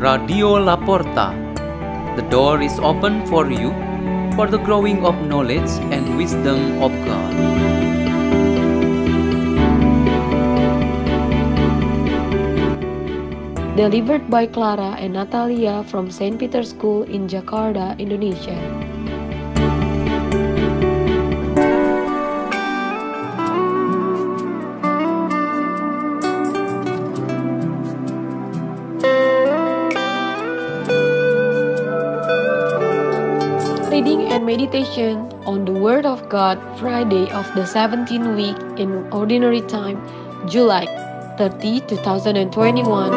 Radio Laporta. The door is open for you for the growing of knowledge and wisdom of God. Delivered by Clara and Natalia from St. Peter's School in Jakarta, Indonesia. Reading and meditation on the Word of God, Friday of the 17th week in Ordinary Time, July 30, 2021.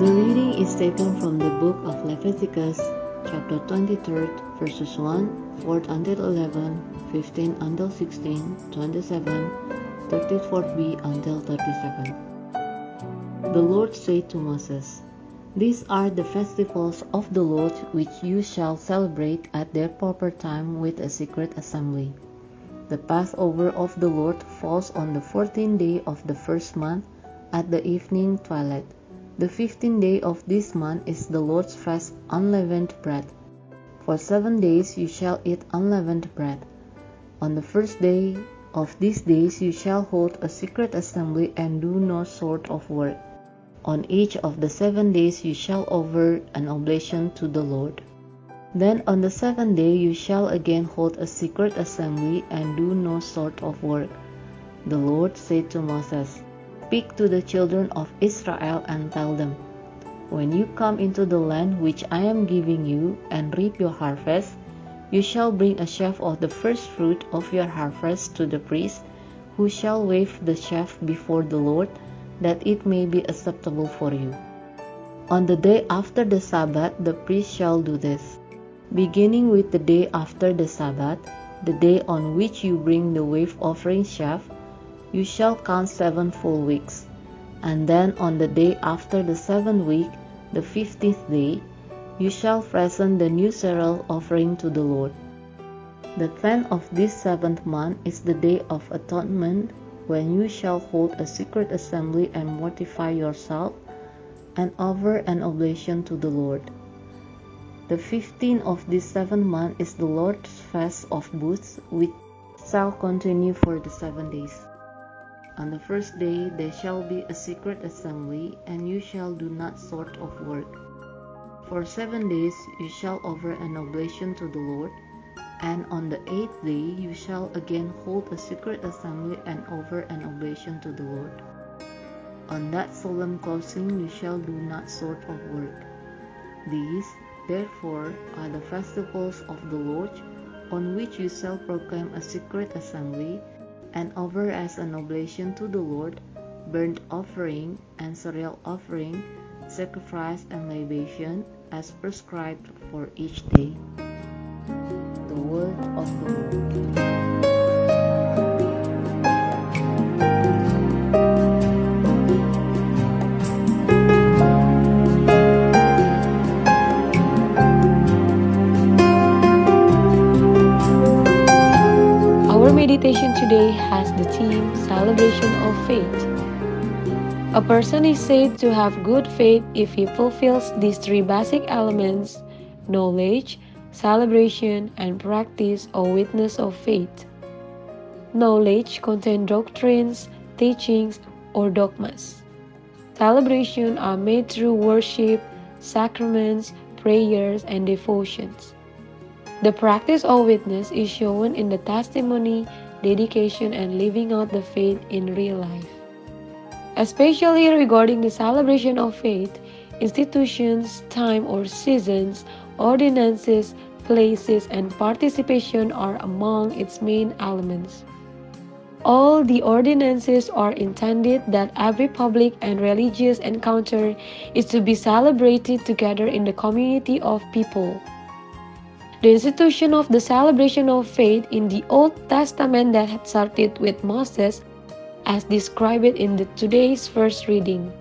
The reading is taken from the book of Leviticus, chapter 23, verses 1, 4 until 11, 15 until 16, 27, 34b until 37. The Lord said to Moses, These are the festivals of the Lord which you shall celebrate at their proper time with a secret assembly. The Passover of the Lord falls on the fourteenth day of the first month at the evening twilight. The fifteenth day of this month is the Lord's fast unleavened bread. For seven days you shall eat unleavened bread. On the first day of these days you shall hold a secret assembly and do no sort of work. On each of the seven days you shall offer an oblation to the Lord. Then on the seventh day you shall again hold a secret assembly and do no sort of work. The Lord said to Moses, Speak to the children of Israel and tell them, When you come into the land which I am giving you and reap your harvest, you shall bring a sheaf of the first fruit of your harvest to the priest, who shall wave the sheaf before the Lord, that it may be acceptable for you. On the day after the Sabbath, the priest shall do this. Beginning with the day after the Sabbath, the day on which you bring the wave offering sheaf, you shall count seven full weeks. And then on the day after the seventh week, the fifteenth day, you shall present the new cereal offering to the Lord. The tenth of this seventh month is the day of atonement, when you shall hold a secret assembly and mortify yourself, and offer an oblation to the Lord. The fifteenth of this seventh month is the Lord's fast of booths, which shall continue for the seven days. On the first day there shall be a secret assembly, and you shall do not sort of work. For seven days you shall offer an oblation to the Lord, and on the eighth day you shall again hold a secret assembly and offer an oblation to the Lord. On that solemn closing you shall do not sort of work. These, therefore, are the festivals of the Lord, on which you shall proclaim a secret assembly, and offer as an oblation to the Lord burnt offering and cereal offering, sacrifice and libation, as prescribed for each day. The word of the Lord. Meditation today has the theme Celebration of Faith. A person is said to have good faith if he fulfills these three basic elements knowledge, celebration, and practice or witness of faith. Knowledge contains doctrines, teachings, or dogmas. Celebration are made through worship, sacraments, prayers, and devotions. The practice or witness is shown in the testimony, dedication, and living out the faith in real life. Especially regarding the celebration of faith, institutions, time or seasons, ordinances, places, and participation are among its main elements. All the ordinances are intended that every public and religious encounter is to be celebrated together in the community of people. The institution of the celebration of faith in the Old Testament that had started with Moses, as described in the today's first reading.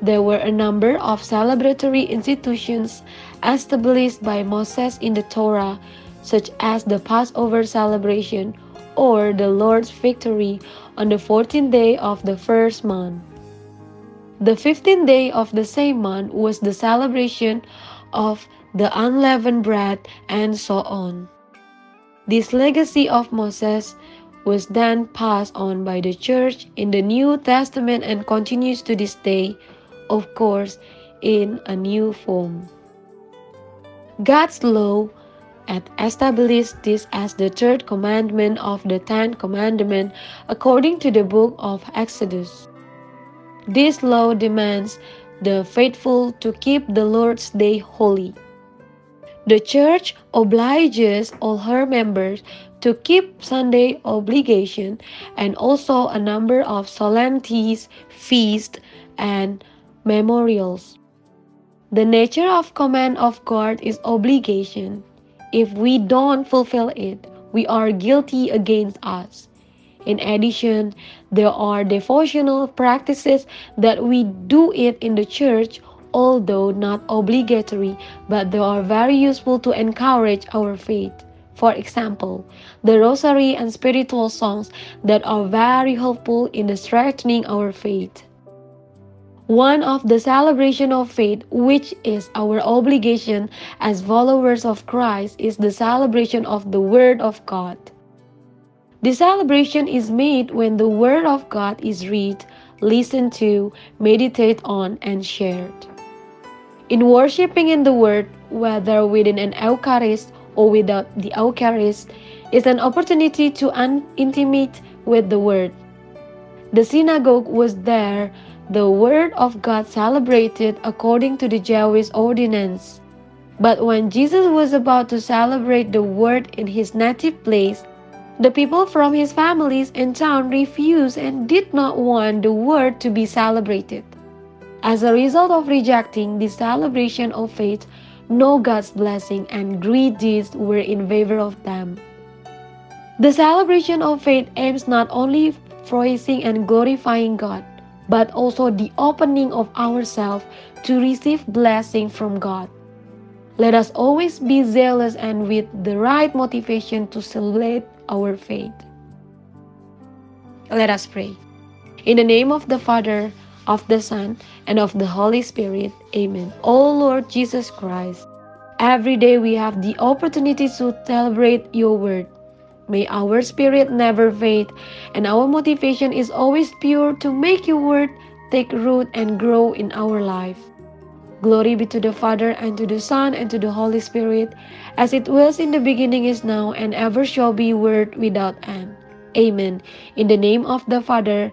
There were a number of celebratory institutions established by Moses in the Torah such as the Passover celebration or the Lord's victory on the 14th day of the first month. The 15th day of the same month was the celebration of the unleavened bread, and so on. This legacy of Moses was then passed on by the church in the New Testament and continues to this day, of course, in a new form. God's law had established this as the third commandment of the Ten Commandments according to the book of Exodus. This law demands the faithful to keep the Lord's day holy. The church obliges all her members to keep Sunday obligation and also a number of solemnities, feasts, and memorials. The nature of command of God is obligation. If we don't fulfill it, we are guilty against us. In addition, there are devotional practices that we do it in the church although not obligatory, but they are very useful to encourage our faith. For example, the rosary and spiritual songs that are very helpful in strengthening our faith. One of the celebration of faith, which is our obligation as followers of Christ, is the celebration of the Word of God. The celebration is made when the Word of God is read, listened to, meditated on, and shared. In worshiping in the Word, whether within an Eucharist or without the Eucharist, is an opportunity to un- intimate with the Word. The synagogue was there, the Word of God celebrated according to the Jewish ordinance. But when Jesus was about to celebrate the Word in his native place, the people from his families in town refused and did not want the Word to be celebrated. As a result of rejecting the celebration of faith, no God's blessing and great deeds were in favor of them. The celebration of faith aims not only praising and glorifying God, but also the opening of ourselves to receive blessing from God. Let us always be zealous and with the right motivation to celebrate our faith. Let us pray. In the name of the Father, of the Son, and of the Holy Spirit. Amen. O Lord Jesus Christ, every day we have the opportunity to celebrate your word. May our spirit never fade, and our motivation is always pure to make your word take root and grow in our life. Glory be to the Father, and to the Son, and to the Holy Spirit, as it was in the beginning, is now, and ever shall be, word without end. Amen. In the name of the Father,